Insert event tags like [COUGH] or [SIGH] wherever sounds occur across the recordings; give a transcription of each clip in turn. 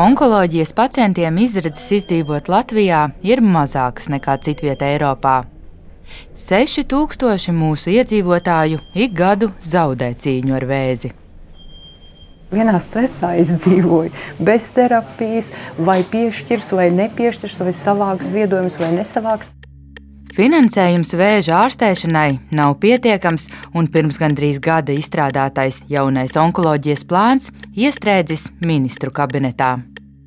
Onkoloģijas pacientiem izredzes izdzīvot Latvijā ir mazākas nekā citvietā Eiropā. 6000 mūsu iedzīvotāju ik gadu zaudē cīņu ar vēzi. Vienā stresā izdzīvoju, bez terapijas, vai piešķirs, vai nepiešķirs, vai savāks ziedojumus, vai nesavāks. Finansējums vēža ārstēšanai nav pietiekams, un pirms gandrīz gada izstrādātais jaunais onkoloģijas plāns iestrēdzis ministru kabinetā.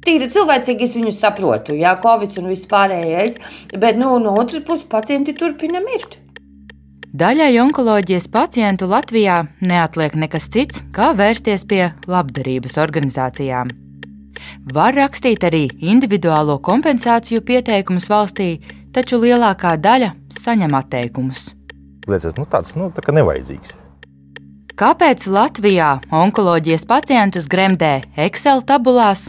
Tīri cilvēcīgi es viņu saprotu, jā, covid un viss pārējais, bet nu, no otras puses pacienti turpina mirt. Daļai onkoloģijas pacientu Latvijā neatliek nekas cits, kā vērsties pie labdarības organizācijām. Var rakstīt arī individuālo kompensāciju pieteikumus valstī, taču lielākā daļa saņem atteikumus. Liekas, nu, tāds nu, tā nevajadzīgs. Kāpēc Latvijā onkoloģijas pacientus gremdē Excel tabulās?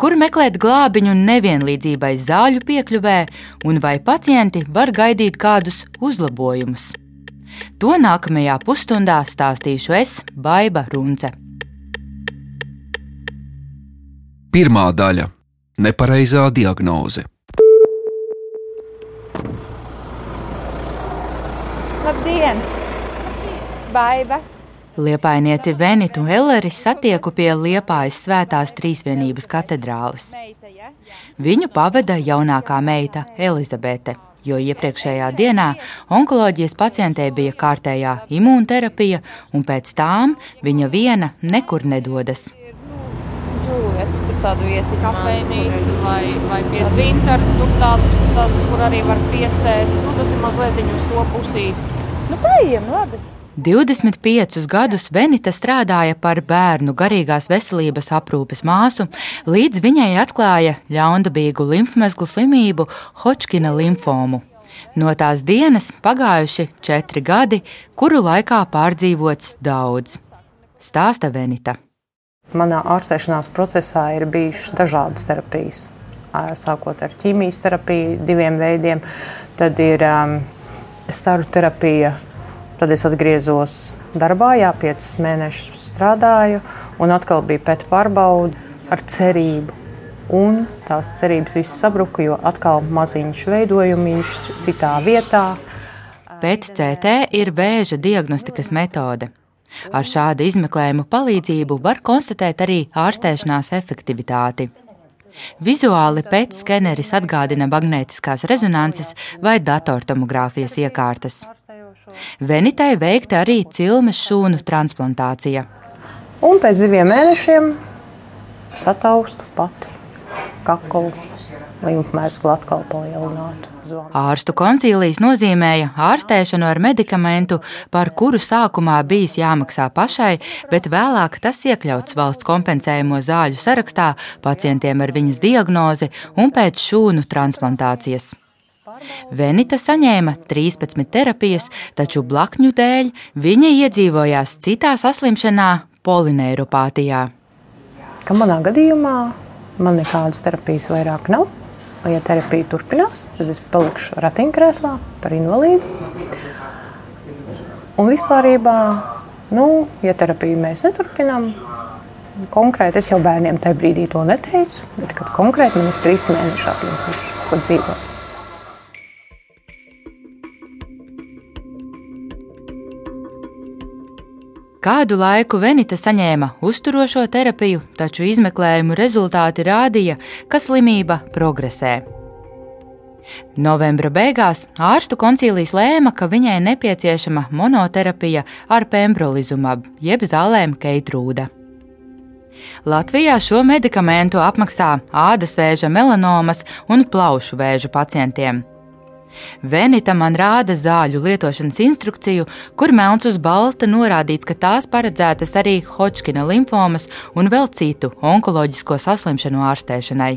Kur meklēt glābiņu nevienlīdzībai zāļu piekļuvē, un vai pacienti var gaidīt kādus uzlabojumus? To nākamajā pusstundā stāstīšu es, Baiva Runce. Pirmā daļa - nepareizā diagnoze. Labdien! Baiva! Liepainieci Venitu Elleri satieku pie Liepājas svētās trīsvienības katedrāles. Viņu pavada jaunākā meita Elizabete, jo iepriekšējā dienā onkoloģijas pacientei bija kārtējā imūnterapija, un pēc tām viņa viena nekur nedodas. Tādu vietu, kā kafejnīca vai, vai pie dzintara, tur tādas, tādas, kur arī var piesēst. Nu, tas ir mazliet uz to pusīti. Nu, pieejam, labi. 25 gadus Venita strādāja par bērnu garīgās veselības aprūpes māsu, līdz viņai atklāja ļaundabīgu limfmezglu slimību Hodžkina limfomu. No tās dienas pagājuši četri gadi, kuru laikā pārdzīvots daudz. Stāsta Venita. Manā ārstēšanās procesā ir bijušas dažādas terapijas. Sākot ar ķīmijas terapiju, diviem veidiem, tad ir um, staru terapija. Tad es atgriezos darbā, jā, piecus mēnešus strādāju, un atkal bija pēc pārbauda ar cerību. Un tās cerības visas sabruka, jo atkal maziņš veidojums citā vietā. PET-CT ir vēža diagnostikas metode. Ar šādu izmeklējumu palīdzību var konstatēt arī ārstēšanās efektivitāti. Vizuāli pēc skeneris atgādina magnētiskās rezonances vai datortomogrāfijas iekārtas. Venitai veikta arī cilmes šūnu transplantācija. Un pēc diviem mēnešiem sataustu pati kaklu līmfmēslu atkal palielinātu. Ārstu koncīlijas nozīmēja ārstēšanu ar medikamentu, par kuru sākumā bijis jāmaksā pašai, bet vēlāk tas iekļauts valsts kompensējumu zāļu sarakstā pacientiem ar viņas diagnozi un pēc šūnu transplantācijas. Venita saņēma 13 terapijas, taču blakņu dēļ viņa iedzīvojās citā saslimšanā, polineiropātijā. Ka manā gadījumā man nekādas terapijas vairāk nav ja terapija turpinās, tad es palikšu ratiņkrēslā par invalīdu. Un vispār, nu, ja terapiju mēs neturpinām, konkrēti es jau bērniem tajā brīdī to neteicu, bet kad konkrēti man ir trīs mēneši atlikuši, ko dzīvot. Kādu laiku Venita saņēma uzturošo terapiju, taču izmeklējumu rezultāti rādīja, ka slimība progresē. Novembra beigās ārstu koncīlijas lēma, ka viņai nepieciešama monoterapija ar pembrolizumab, jeb zālēm keitrūda. Latvijā šo medikamentu apmaksā ādas vēža melanomas un plaušu vēža pacientiem. Venita man rāda zāļu lietošanas instrukciju, kur melns uz balta norādīts, ka tās paredzētas arī Hodžkina limfomas un vēl citu onkoloģisko saslimšanu ārstēšanai.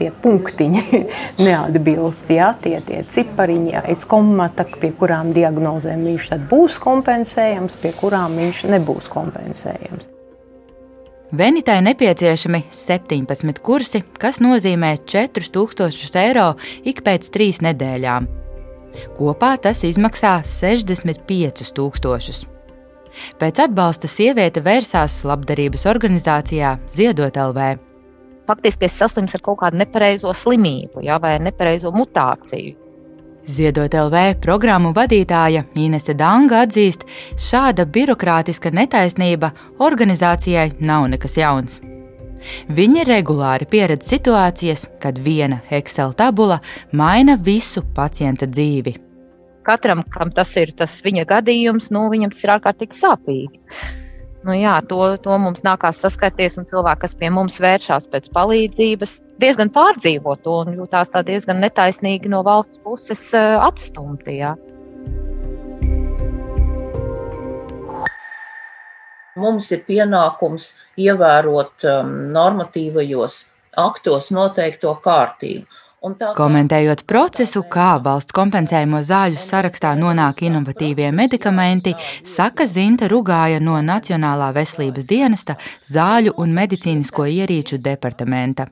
Tie punktiņi [LAUGHS] neatbilst, jā, tie, tie cipariņi aiz komata, pie kurām diagnozēm viņš būs kompensējams, pie kurām viņš nebūs kompensējams. Venitai nepieciešami 17 kursi, kas nozīmē 4000 eiro ik pēc trīs nedēļām. Kopā tas izmaksā 65,000. Pēc atbalsta sieviete vērsās labdarības organizācijā Ziedot LV. faktiski es saslimu ar kaut kādu nepareizo slimību ja, vai nepareizo mutāciju. Ziedot LV programmu vadītāja Inese Danga atzīst, šāda birokrātiska netaisnība organizācijai nav nekas jauns. Viņa regulāri pieredz situācijas, kad viena Excel tabula maina visu pacienta dzīvi. Katram, kam tas ir tas viņa gadījums, nu, viņam tas ir ārkārtīgi sāpīgi. Nu, jā, to, to mums nākās saskarties, un cilvēki, kas pie mums vēršas pēc palīdzības, diezgan pārdzīvo to un jūtās diezgan netaisnīgi no valsts puses eh, atstumti. Jā. Mums ir pienākums ievērot um, normatīvajos aktos noteikto kārtību. Komentējot procesu, kā valsts kompensējumu zāļu sarakstā nonāk inovatīvie medikamenti, saka Zinta Rugāja no Nacionālā veselības dienesta zāļu un medicīnisko ierīču departamenta.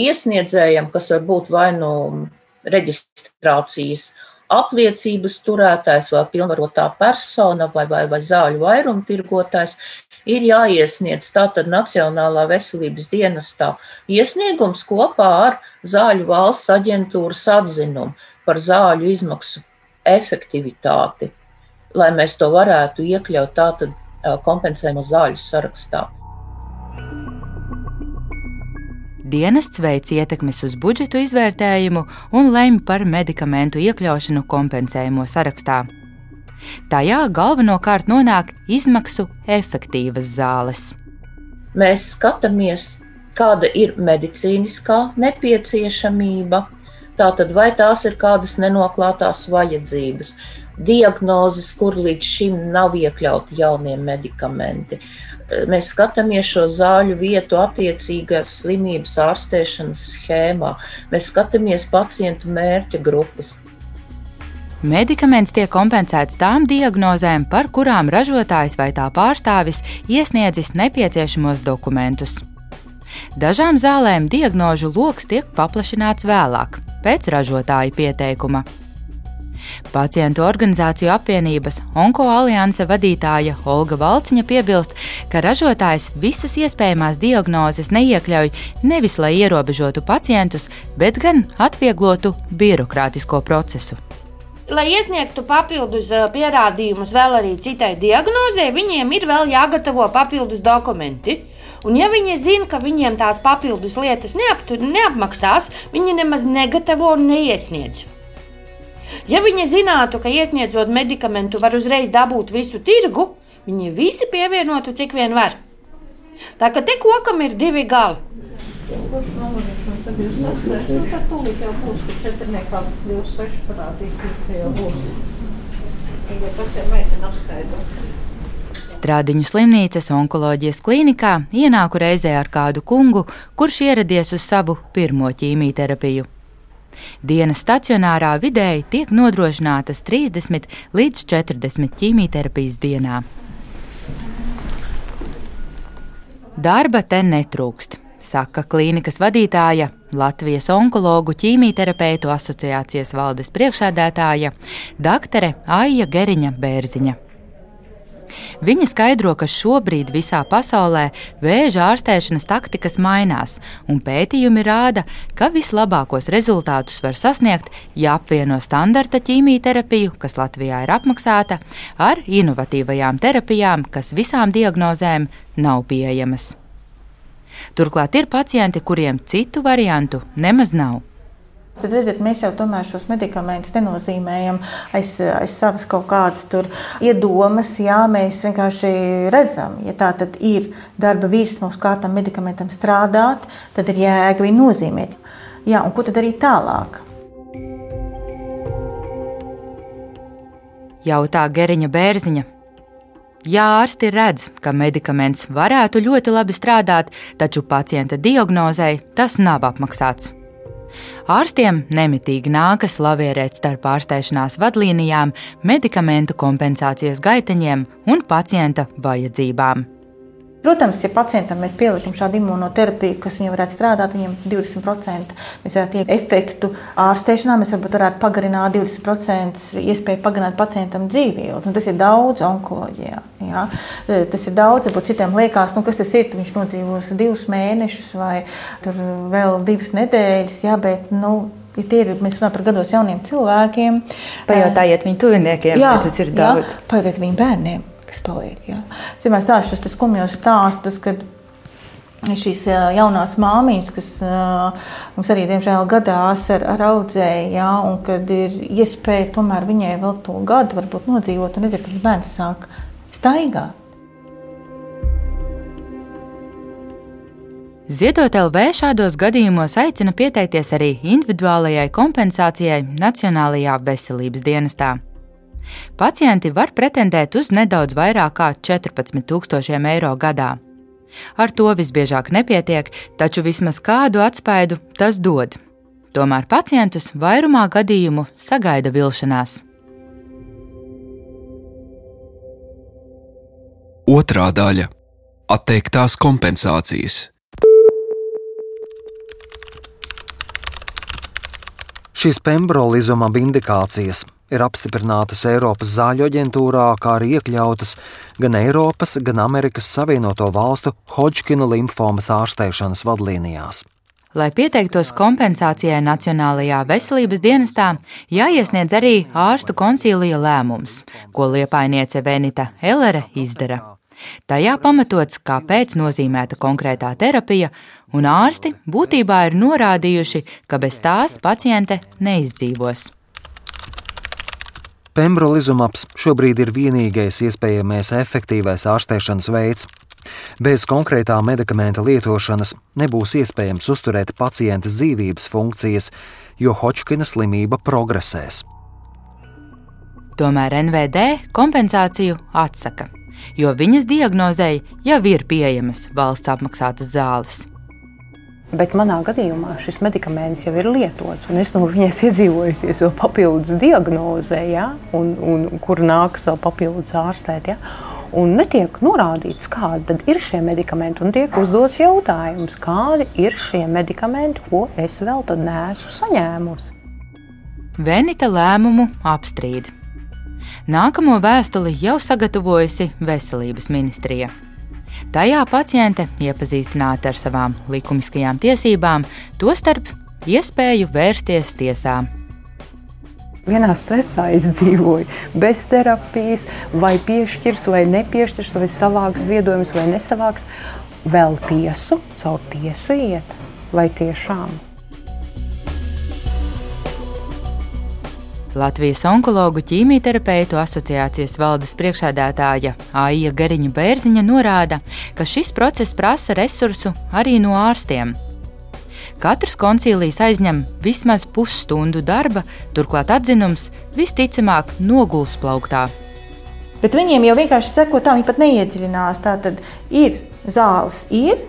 Iesniedzējiem, kas var būt vai no nu reģistrācijas apliecības turētājs vai pilnvarotā persona vai, vai, vai zāļu vairumtirgotājs ir jāiesniedz tātad Nacionālā veselības dienestā iesniegums kopā ar Zāļu valsts aģentūras atzinumu par zāļu izmaksu efektivitāti, lai mēs to varētu iekļaut tātad kompensējumu zāļu sarakstā. Dienests veic ietekmes uz budžetu izvērtējumu un lemj par medikamentu iekļaušanu kompensējumu sarakstā. Tajā galvenokārt nonāk izmaksu efektīvas zāles. Mēs skatāmies, kāda ir medicīniskā nepieciešamība, tātad vai tās ir kādas nenoklātās vajadzības, diagnozes, kur līdz šim nav iekļauti jaunie medikamenti mēs skatāmies šo zāļu vietu attiecīgās slimības ārstēšanas schēmā. Mēs skatāmies pacientu mērķa grupas. Medikaments tiek kompensēts tām diagnozēm, par kurām ražotājs vai tā pārstāvis iesniedzis nepieciešamos dokumentus. Dažām zālēm diagnožu lokus tiek paplašināts vēlāk, pēc ražotāja pieteikuma. Pacientu organizāciju apvienības Onko alianse vadītāja Olga Valciņa piebilst, ka ražotājs visas iespējamās diagnozes neiekļauj nevis lai ierobežotu pacientus, bet gan atvieglotu birokrātisko procesu. Lai iesniegtu papildus eh, pierādījumus vēl arī citai diagnozē, viņiem ir vēl jāgatavo papildus dokumenti. Un, ja viņi zina, ka viņiem tās papildus lietas neaptur, neapmaksās, viņi nemaz negatavo un neiesniedz. Ja viņi zinātu, ka iesniedzot medikamentu var uzreiz dabūt visu tirgu, viņi visi pievienotu, cik vien var. Tā kā te kokam ir divi gali. Kurš nomanīšana tad jūs sastājas? Tad tūlīt jau būs, ka četrniekā 26 parādīsies, ka jau būs. Ja tas ir meitene apskaidrot. Strādiņu slimnīcas onkoloģijas klīnikā ienāku reizē ar kādu kungu, kurš ieradies uz savu pirmo ķīmijterapiju. Dienas stacionārā vidēji tiek nodrošinātas 30 līdz 40 ķīmijterapijas dienā. Darba te netrūkst, saka klīnikas vadītāja, Latvijas onkologu ķīmijterapeitu asociācijas valdes priekšsēdētāja, doktore Aija Geriņa Bērziņa. Viņa skaidro, ka šobrīd visā pasaulē vēža ārstēšanas taktikas mainās, un pētījumi rāda, ka vislabākos rezultātus var sasniegt, ja apvieno standarta ķīmijterapiju, kas Latvijā ir apmaksāta, ar inovatīvajām terapijām, kas visām diagnozēm nav pieejamas. Turklāt ir pacienti, kuriem citu variantu nemaz nav. Bet, redziet, mēs jau tomēr šos medikamentus nenozīmējam aiz, aiz savas kaut kādas iedomas. Jā, mēs vienkārši redzam, ja tā ir darba virsmas, kā tam medikamentam strādāt, tad ir jēga viņu nozīmēt. Jā, un ko tad darīt tālāk? Jautā Geriņa Bērziņa. Ja ārsti redz, ka medikaments varētu ļoti labi strādāt, taču pacienta diagnozei tas nav apmaksāts. Ārstiem nemitīgi nākas lavierēt starp ārstēšanās vadlīnijām, medikamentu kompensācijas gaiteņiem un pacienta vajadzībām. Protams, ja pacientam mēs pielikam šādu imunoterapiju, kas viņam varētu strādāt, viņam 20% mēs varētu iegūt efektu ārstēšanā, mēs varbūt varētu pagarināt 20% iespēju pagarināt pacientam dzīvību. Tas ir daudz onkoloģijā. Jā. Tas ir daudz, varbūt citiem liekas, nu, kas tas ir. Viņš nodzīvos divus mēnešus vai vēl divas nedēļas, jā, bet nu, Ja tie ir, mēs runājam par gados jauniem cilvēkiem. Pajautājiet viņu tuviniekiem, jā, tas ir daudz. Jā, pajautājiet viņu bērniem kas paliek. Ja. Es vienmēr stāstu šos skumjos stāstus, kad šīs jaunās māmiņas, kas mums arī diemžēl gadās ar, ar audzēju, ja, un kad ir iespēja tomēr viņai vēl to gadu varbūt nodzīvot, un redzēt, ka tas bērns sāk staigāt. Ziedot LV šādos gadījumos aicina pieteikties arī individuālajai kompensācijai Nacionālajā veselības dienestā. Pacienti var pretendēt uz nedaudz vairāk kā 14,000 eiro gadā. Ar to visbiežāk nepietiek, taču vismaz kādu atspaidu tas dod. Tomēr pacientus vairumā gadījumu sagaida vilšanās. Otrā daļa - atteiktās kompensācijas. Šīs pembrolizuma indikācijas ir apstiprinātas Eiropas zāļu aģentūrā, kā arī iekļautas gan Eiropas, gan Amerikas Savienoto Valstu Hodžkina limfomas ārstēšanas vadlīnijās. Lai pieteiktos kompensācijai Nacionālajā veselības dienestā, jāiesniedz arī ārstu koncīlija lēmums, ko liepainiece Venita Elere izdara. Tajā pamatots, kāpēc nozīmēta konkrētā terapija, un ārsti būtībā ir norādījuši, ka bez tās paciente neizdzīvos. Pembrolizumaps šobrīd ir vienīgais iespējamais efektīvais ārstēšanas veids. Bez konkrētā medikamenta lietošanas nebūs iespējams uzturēt pacienta dzīvības funkcijas, jo Hodžkina slimība progresēs. Tomēr NVD kompensāciju atsaka, jo viņas diagnozēji jau ir pieejamas valsts apmaksātas zāles. Bet manā gadījumā šis medikaments jau ir lietots, un es no viņas iedzīvojusies vēl papildus diagnozē, ja, un, un, kur nāks vēl papildus ārstēt. Ja. Un netiek norādīts, kādi ir šie medikamenti. Un tiek uzdots jautājums, kādi ir šie medikamenti, ko es vēl neesmu saņēmusi. Venita lēmumu apstrīd. Nākamo vēstuli jau sagatavojusi Veselības ministrija. Tajā paciente iepazīstināta ar savām likumiskajām tiesībām, tostarp iespēju vērsties tiesā. Vienā stresā es dzīvoju, bez terapijas, vai piešķirs, vai nepiešķirs, vai savāks ziedojumus, vai nesavāks. Vēl tiesu, caur tiesu iet, vai tiešām. Latvijas onkologu ķīmijterapeitu asociācijas valdes priekšādātāja Aija Gariņa Bērziņa norāda, ka šis process prasa resursu arī no ārstiem. Katrs koncīlijs aizņem vismaz pusstundu darba, turklāt atzinums visticamāk noguls plauktā. Bet viņiem jau vienkārši seko tā, viņi pat neiedziļinās. Tā tad ir zāles, ir.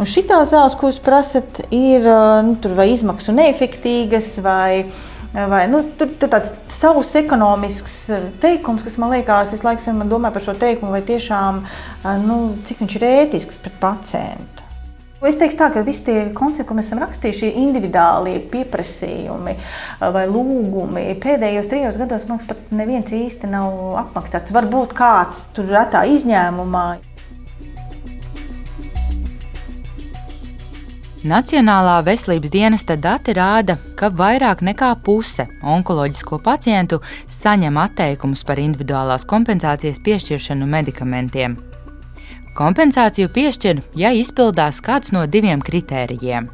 Un šī tā zāles, ko jūs prasat, ir nu, izmaksu neefektīgas, vai uh, Vai, nu, tur ir tāds savs ekonomisks eh, teikums, kas man liekas, visu laiku man domā par šo teikumu, vai tiešām eh, nu, cik viņš ir ētisks pret pacientu. Es teiktu, tā, ka visi tie koncepti, ko mēs esam rakstījuši, ir individuāli pieprasījumi eh, vai lūgumi. Pēdējos trijos gados man liekas, pat neviens īsti nav apmaksāts. Varbūt kāds tur retā izņēmumā. Nacionālā veselības dienesta dati rāda, ka vairāk nekā puse onkoloģisko pacientu saņem atteikumus par individuālās kompensācijas piešķiršanu medikamentiem. Kompensāciju piešķir, ja izpildās kāds no diviem kritērijiem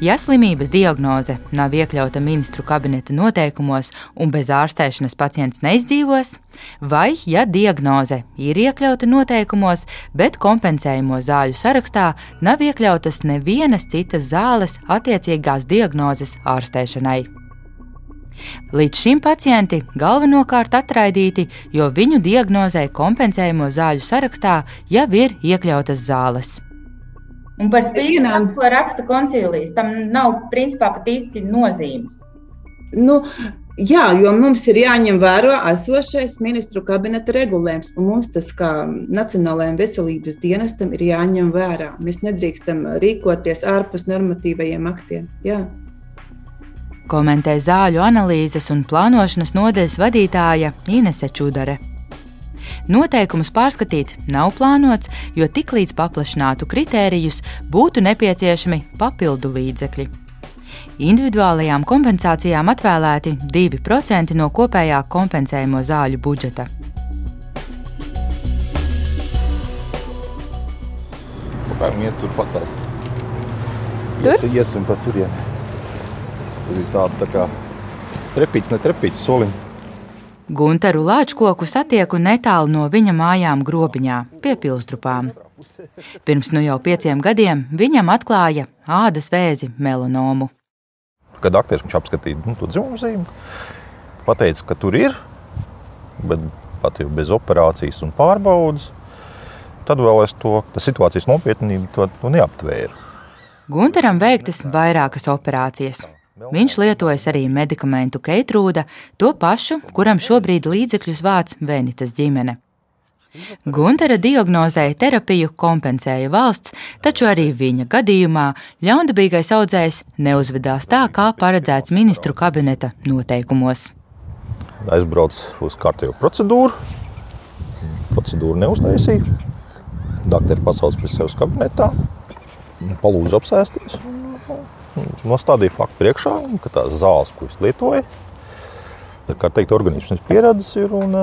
Ja slimības diagnoze nav iekļauta ministru kabineta noteikumos un bez ārstēšanas pacients neizdzīvos, vai ja diagnoze ir iekļauta noteikumos, bet kompensējumu zāļu sarakstā nav iekļautas nevienas citas zāles attiecīgās diagnozes ārstēšanai. Līdz šim pacienti galvenokārt atraidīti, jo viņu diagnozē kompensējumu zāļu sarakstā jau ir iekļautas zāles. Un par spīti tam, ko raksta koncīlijas, tam nav principā pat īsti nozīmes. Nu, Jā, jo mums ir jāņem vērā esošais ministru kabineta regulējums, un mums tas kā Nacionālajiem veselības dienestam ir jāņem vērā. Mēs nedrīkstam rīkoties ārpus normatīvajiem aktiem. Jā. Komentē zāļu analīzes un plānošanas nodeļas vadītāja Inese Čudare. Noteikumus pārskatīt nav plānots, jo tiklīdz paplašinātu kritērijus, būtu nepieciešami papildu līdzekļi. Individuālajām kompensācijām atvēlēti 2% no kopējā kompensējamo zāļu budžeta. Kāpēc turpat tās? Tur? Ies, iesim pa turieni. Tur ir tāda tā kā trepīts, ne trepīts soliņa. Gunteru Lāčkoku satieku netālu no viņa mājām grobiņā, pie pilsdrupām. Pirms nu jau pieciem gadiem viņam atklāja ādas vēzi melanomu. Kad aktieris viņš apskatīja nu, to dzimumu zīmi, pateica, ka tur ir, bet pat jau bez operācijas un pārbaudas, tad vēl es to situācijas nopietnību to, to neaptvēru. Gunteram veiktas vairākas operācijas. Viņš lietojas arī medikamentu keitrūda, to pašu, kuram šobrīd līdzekļus vāc Venitas ģimene. Guntera diagnozēja terapiju kompensēja valsts, taču arī viņa gadījumā ļaundabīgais audzējs neuzvedās tā, kā paredzēts ministru kabineta noteikumos. Aizbraucu uz kārtējo procedūru. Procedūru neuztaisīju. Dakteris pasauc pie sevis kabinetā, palūdza apsēsties. Nostādīja faktu priekšā, ka tās zāles, ko es lietoju, kā teikt, organisms pieredzes ir un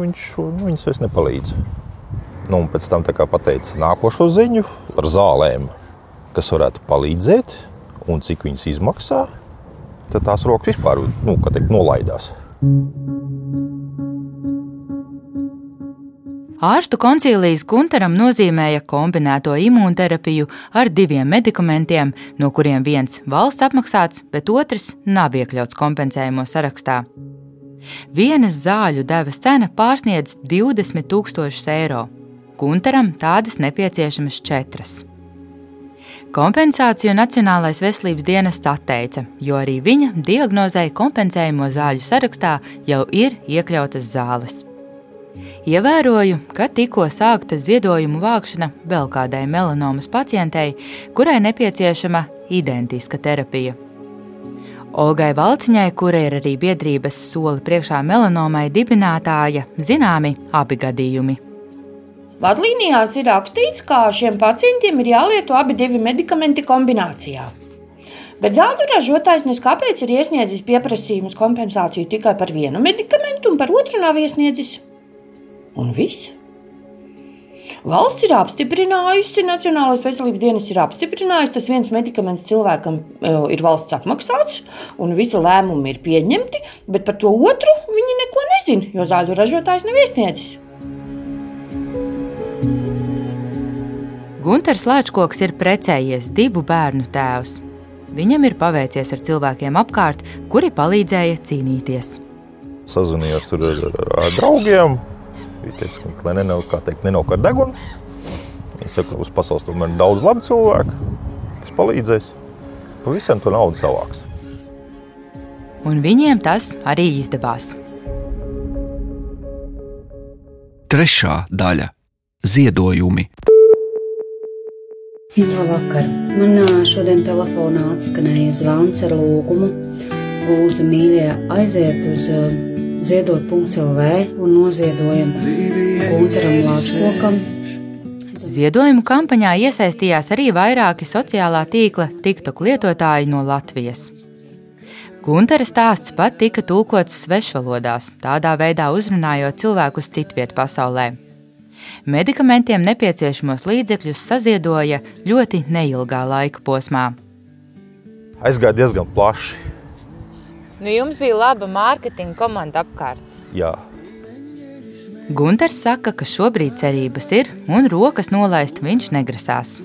viņš nu, viņas vairs nepalīdz. Nu, un pēc tam pateica nākošo ziņu par zālēm, kas varētu palīdzēt un cik viņas izmaksā. Tad tās rokas vispār nu, teikt, nolaidās. Ārstu koncīlijas Gunteram nozīmēja kombinēto imūnterapiju ar diviem medikamentiem, no kuriem viens valsts apmaksāts, bet otrs nav iekļauts kompensējuma sarakstā. Vienas zāļu devas cena pārsniedz 20 000 eiro. Gunteram tādas nepieciešamas četras. Kompensāciju Nacionālais veselības dienests atteica, jo arī viņa diagnozēja kompensējumu zāļu sarakstā jau ir iekļautas zāles. Ievēroju, ka tikko sākta ziedojumu vākšana vēl kādai melanomas pacientei, kurai nepieciešama identiska terapija. Olgai Valciņai, kura ir arī biedrības soli priekšā melanomai dibinātāja, zināmi abi gadījumi. Vadlīnijās ir rakstīts, ka šiem pacientiem ir jālieto abi divi medikamenti kombinācijā. Bet zāļu ražotājs neskāpēc ir iesniedzis pieprasījumu uz kompensāciju tikai par vienu medikamentu, un par otru nav iesniedzis. Un viss. Valsts ir apstiprinājusi, Nacionālais veselības dienas ir apstiprinājis, tas viens medikaments cilvēkam e, ir valsts apmaksāts, un visi lēmumi ir pieņemti, bet par to otru viņi neko nezina, jo zāļu ražotājs nav iesniedzis. Gunārs Lāčkoks ir precējies divu bērnu tēvs. Viņam ir paveicies ar cilvēkiem apkārt, kuri palīdzēja cīnīties. Sazinājos ar, ar, ar draugiem, Es domāju, lai nenokar degunu. Es saku, uz pasaules tomēr ir daudz labu cilvēku, kas palīdzēs. Pa visiem to naudu savāks. Un viņiem tas arī izdevās. Trešā daļa - ziedojumi. Nu, labvakar. Man šodien telefonā atskanēja zvans ar lūgumu. Lūdzu, mīļie, aiziet uz ziedot.lv un noziedojam Gunteram Lāčkokam. Ziedojumu kampaņā iesaistījās arī vairāki sociālā tīkla TikTok lietotāji no Latvijas. Guntera stāsts pat tika tulkots svešvalodās, tādā veidā uzrunājot cilvēkus citvietā pasaulē. Medikamentiem nepieciešamos līdzekļus saziedoja ļoti neilgā laika posmā. Aizgāja diezgan plaši Nu, jums bija laba mārketinga komanda apkārt. Jā. Gunārs saka, ka šobrīd cerības ir un rokas nolaist viņš negrasās.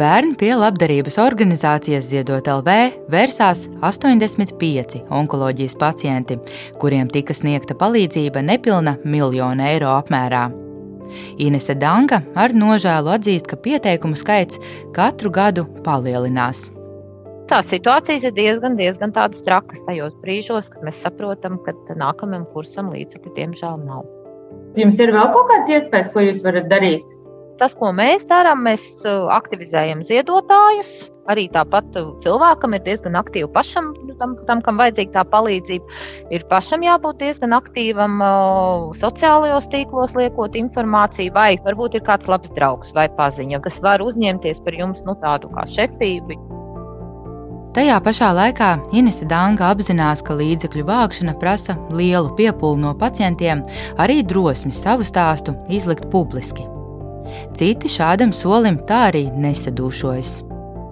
Bērni pie labdarības organizācijas Ziedot LV vērsās 85 onkoloģijas pacienti, kuriem tika sniegta palīdzība nepilna miljona eiro apmērā. Inese Danga ar nožēlu atzīst, ka pieteikumu skaits katru gadu palielinās. Tā situācijas ir diezgan, diezgan trakas tajos brīžos, kad mēs saprotam, ka nākamajam kursam līdzekļu diemžēl nav. Jums ir vēl kaut kāds iespējas, ko jūs varat darīt? Tas, ko mēs darām, mēs uh, aktivizējam ziedotājus. Arī tāpat cilvēkam ir diezgan aktīvi pašam, tam, tam kam vajadzīga tā palīdzība. Ir pašam jābūt diezgan aktīvam uh, sociālajos tīklos, liekot informāciju, vai varbūt ir kāds labs draugs vai paziņa, kas var uzņemties par jums nu, tādu kā šefību. Tajā pašā laikā Inese Danga apzinās, ka līdzekļu vākšana prasa lielu piepūli no pacientiem, arī drosmi savu stāstu izlikt publiski. Citi šādam solim tā arī nesadūšojas.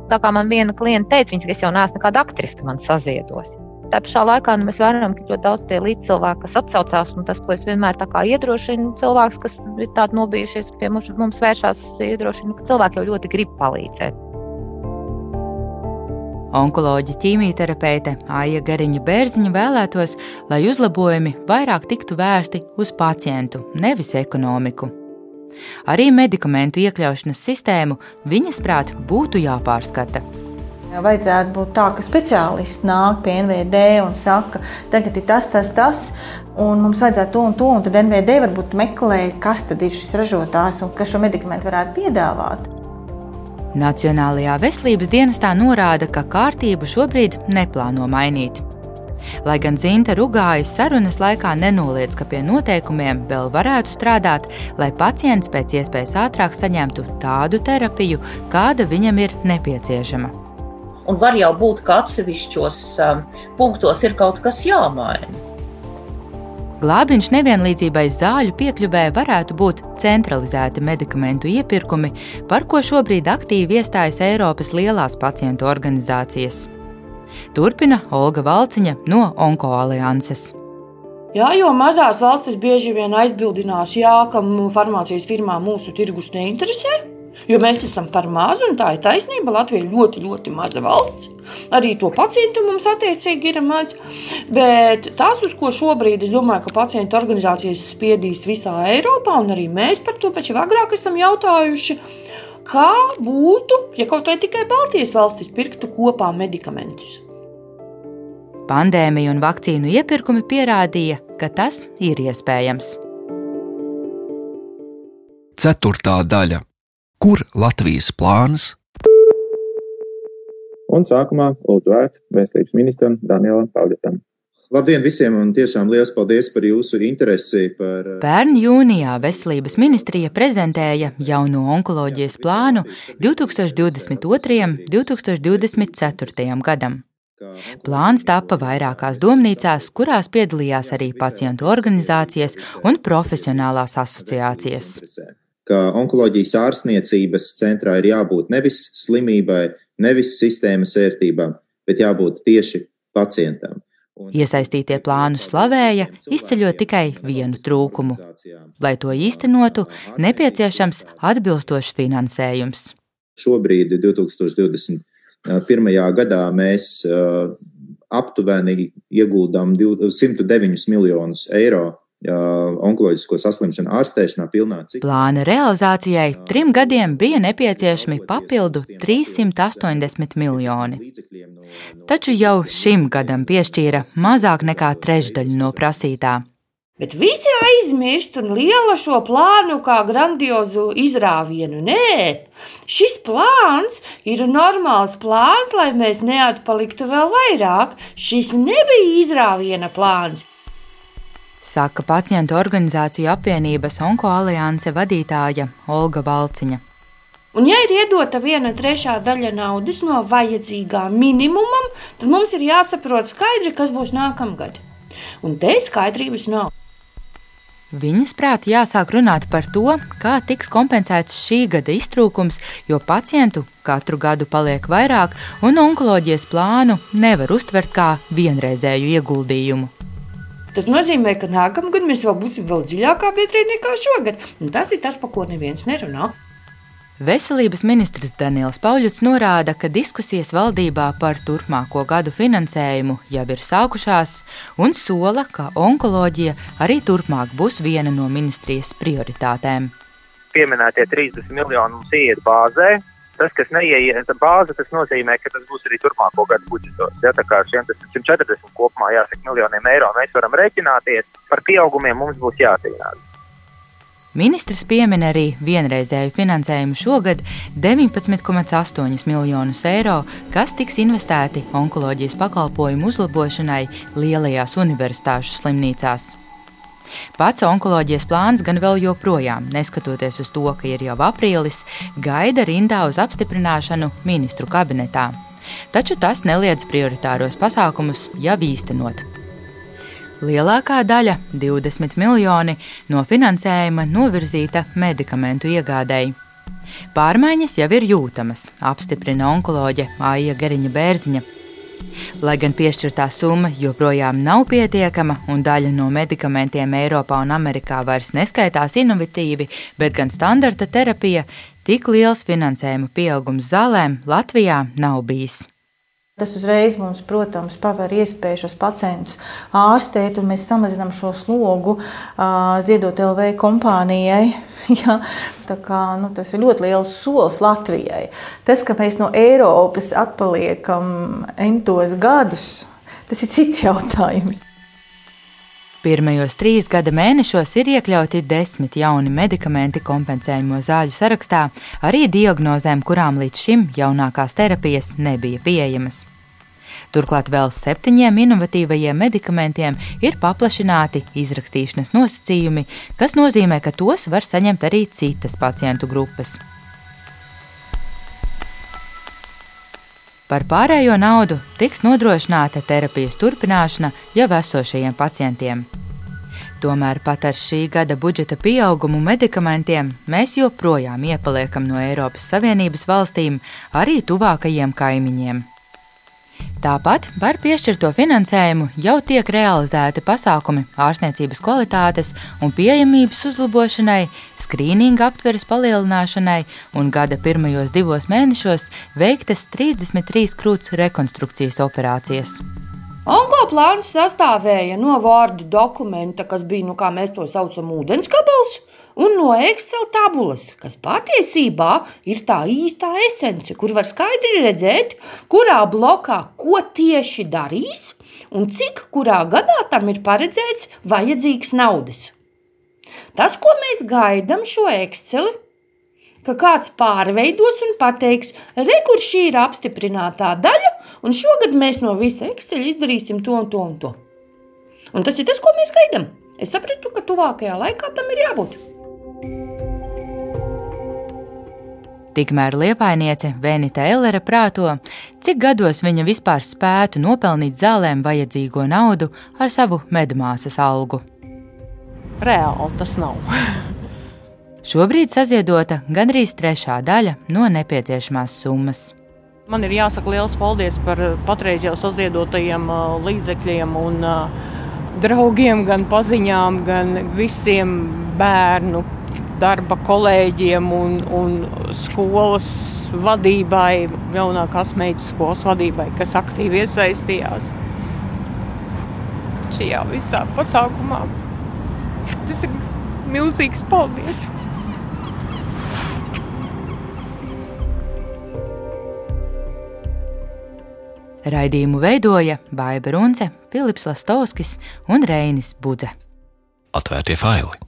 Tā kā man viena klienta teica, viņas, ka es jau neesmu nekāda aktrise, man saziedos. Tā pašā laikā nu, mēs vērojam, ka ļoti daudz tie līdzcilvēki, kas atsaucās, un tas, ko es vienmēr iedrošinu, cilvēks, kas ir tādi nobijušies pie mums, mums vēršās, iedrošinu, ka cilvēki jau ļoti grib palīdzēt. Onkoloģija ķīmijterapeite Aija Gariņa Bērziņa vēlētos, lai uzlabojumi vairāk tiktu vērsti uz pacientu, nevis ekonomiku. Arī medikamentu iekļaušanas sistēmu viņas prāt būtu jāpārskata. Vajadzētu būt tā, ka speciālisti nāk pie NVD un saka, tagad ir tas, tas, tas, un mums vajadzētu to un to. Un tad NVD varbūt meklē, kas tad ir šis ražotājs un kas šo medikamentu varētu piedāvāt. Nacionālajā veselības dienestā norāda, ka kārtību šobrīd neplāno mainīt. Lai gan Zinta Rugājas sarunas laikā nenoliedz, ka pie noteikumiem vēl varētu strādāt, lai pacients pēc iespējas ātrāk saņemtu tādu terapiju, kāda viņam ir nepieciešama. Un var jau būt, ka atsevišķos um, punktos ir kaut kas jāmaina. Glābiņš nevienlīdzībai zāļu piekļuvē varētu būt centralizēti medikamentu iepirkumi, par ko šobrīd aktīvi iestājas Eiropas lielās pacientu organizācijas. Turpina Olga Valciņa no Onko alianses. Jā, jo mazās valstis bieži vien aizbildinās, jā, ka farmācijas firmām mūsu tirgus neinteresē. Jo mēs esam par mazu, un tā ir taisnība. Latvija ir ļoti, ļoti maza valsts. Arī to pacientu mums attiecīgi ir maz. Bet tas, uz ko šobrīd es domāju, ka pacientu organizācijas spiedīs visā Eiropā, un arī mēs par to jau agrāk esam jautājuši, kā būtu, ja kaut vai tikai Baltijas valstis pirktu kopā medikamentus. Pandēmija un vakcīnu iepirkumi pierādīja, ka tas ir iespējams. Ceturtā daļa - Kur Latvijas plāns? Un sākumā lūdzu vērts veselības ministram Danielam Pauļatam. Labdien visiem un tiešām liels paldies par jūsu interesi. Par... Pērn jūnijā Veselības ministrija prezentēja jauno onkoloģijas plānu 2022. un 2024. gadam. Plāns tapa vairākās domnīcās, kurās piedalījās arī pacientu organizācijas un profesionālās asociācijas. Ka onkoloģijas ārstniecības centrā ir jābūt nevis slimībai, nevis sistēmas vērtībām, bet jābūt tieši pacientam. Iesaistītie plānu slavēja, izceļot tikai vienu trūkumu. Lai to īstenotu, nepieciešams atbilstošs finansējums. Šobrīd, 2020 pirmajā gadā mēs aptuveni ieguldām 109 miljonus eiro onkoloģisko saslimšanu ārstēšanā pilnā ciklā. Plāna realizācijai trim gadiem bija nepieciešami papildu 380 miljoni. Taču jau šim gadam piešķīra mazāk nekā trešdaļu no prasītā. Bet visi aizmirst un liela šo plānu kā grandiozu izrāvienu. Nē, šis plāns ir normāls plāns, lai mēs neatpaliktu vēl vairāk. Šis nebija izrāviena plāns. Saka pacientu organizāciju apvienības Onko alianse vadītāja Olga Valciņa. Un, ja ir iedota viena trešā daļa naudas no vajadzīgā minimumam, tad mums ir jāsaprot skaidri, kas būs nākamgad. Un te skaidrības nav. Viņas prāt jāsāk runāt par to, kā tiks kompensēts šī gada iztrūkums, jo pacientu katru gadu paliek vairāk, un onkoloģijas plānu nevar uztvert kā vienreizēju ieguldījumu. Tas nozīmē, ka nākamgad mēs vēl būsim vēl dziļākā biedrē nekā šogad. Un tas ir tas, par ko neviens nerunā. Veselības ministrs Daniels Pauļuts norāda, ka diskusijas valdībā par turpmāko gadu finansējumu jau ir sākušās, un sola, ka onkoloģija arī turpmāk būs viena no ministrijas prioritātēm. pieminētie 30 miljoni mums iet bāzē. Tas, kas neieiet bāzi, tas nozīmē, ka tas būs arī turpmāko gadu budžetos. Ja, tā kā šiem 140 kopumā jāsaka miljoniem eiro mēs varam rēķināties, par pieaugumiem mums būs jācīnās. Ministrs piemin arī vienreizēju finansējumu šogad 19,8 miljonus eiro, kas tiks investēti onkoloģijas pakalpojumu uzlabošanai lielajās universitāšu slimnīcās. Pats onkoloģijas plāns gan vēl joprojām, neskatoties uz to, ka ir jau aprīlis, gaida rindā uz apstiprināšanu ministru kabinetā. Taču tas neliedz prioritāros pasākumus jau īstenot. Lielākā daļa, 20 miljoni, no finansējuma novirzīta medikamentu iegādēji. Pārmaiņas jau ir jūtamas, apstiprina onkoloģe Aija Gariņa Bērziņa. Lai gan piešķirtā summa joprojām nav pietiekama un daļa no medikamentiem Eiropā un Amerikā vairs neskaitās inovatīvi, bet gan standarta terapija, tik liels finansējuma pieaugums zālēm Latvijā nav bijis. Tas uzreiz mums, protams, paver iespēju šos pacientus ārstēt, un mēs samazinām šo slogu ziedot LV kompānijai. [LAUGHS] Ja, kā, nu, tas ir ļoti liels solis Latvijai. Tas, ka mēs no Eiropas atpaliekam entos gadus, tas ir cits jautājums. Pirmajos trīs gada mēnešos ir iekļauti desmit jauni medikamenti kompensējumu zāļu sarakstā, arī diagnozēm, kurām līdz šim jaunākās terapijas nebija pieejamas. Turklāt vēl septiņiem inovatīvajiem medikamentiem ir paplašināti izrakstīšanas nosacījumi, kas nozīmē, ka tos var saņemt arī citas pacientu grupas. Par pārējo naudu tiks nodrošināta terapijas turpināšana jau esošajiem pacientiem. Tomēr pat ar šī gada budžeta pieaugumu medikamentiem mēs joprojām iepaliekam no Eiropas Savienības valstīm, arī tuvākajiem kaimiņiem. Tāpat par piešķirto finansējumu jau tiek realizēti pasākumi ārstniecības kvalitātes un pieejamības uzlabošanai, skrīninga aptveres palielināšanai un gada pirmajos divos mēnešos veiktas 33 krūts rekonstrukcijas operācijas. Onkoplāns sastāvēja no vārdu dokumenta, kas bija, nu, kā mēs to saucam, ūdenskapels, un no Excel tabulas, kas patiesībā ir tā īstā esence, kur var skaidri redzēt, kurā blokā ko tieši darīs un cik kurā gadā tam ir paredzēts vajadzīgs naudas. Tas, ko mēs gaidām šo Exceli, ka kāds pārveidos un pateiks, re, kur šī ir apstiprinātā daļa, un šogad mēs no visa Excel izdarīsim to un to un to. Un tas ir tas, ko mēs gaidām. Es sapratu, ka tuvākajā laikā tam ir jābūt. Tikmēr liepainiece Venita Ellere prāto, cik gados viņa vispār spētu nopelnīt zālēm vajadzīgo naudu ar savu medmāsas algu. Reāli tas nav. [LAUGHS] Šobrīd saziedota gandrīz trešā daļa no nepieciešamās summas. Man ir jāsaka liels paldies par patreiz jau saziedotajiem līdzekļiem un draugiem, gan paziņām, gan visiem bērnu darba kolēģiem un, un skolas vadībai, jaunākās meitas skolas vadībai, kas aktīvi iesaistījās šajā visā pasākumā. Tas ir milzīgs paldies! Raidījumu veidoja Baiva Runce, Filips Lastovskis un Reinis Budze. Atvērtie faili!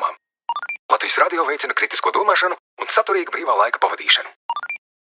Latvijas radio veicina kritisko domāšanu un saturīgu brīvā laika pavadīšanu.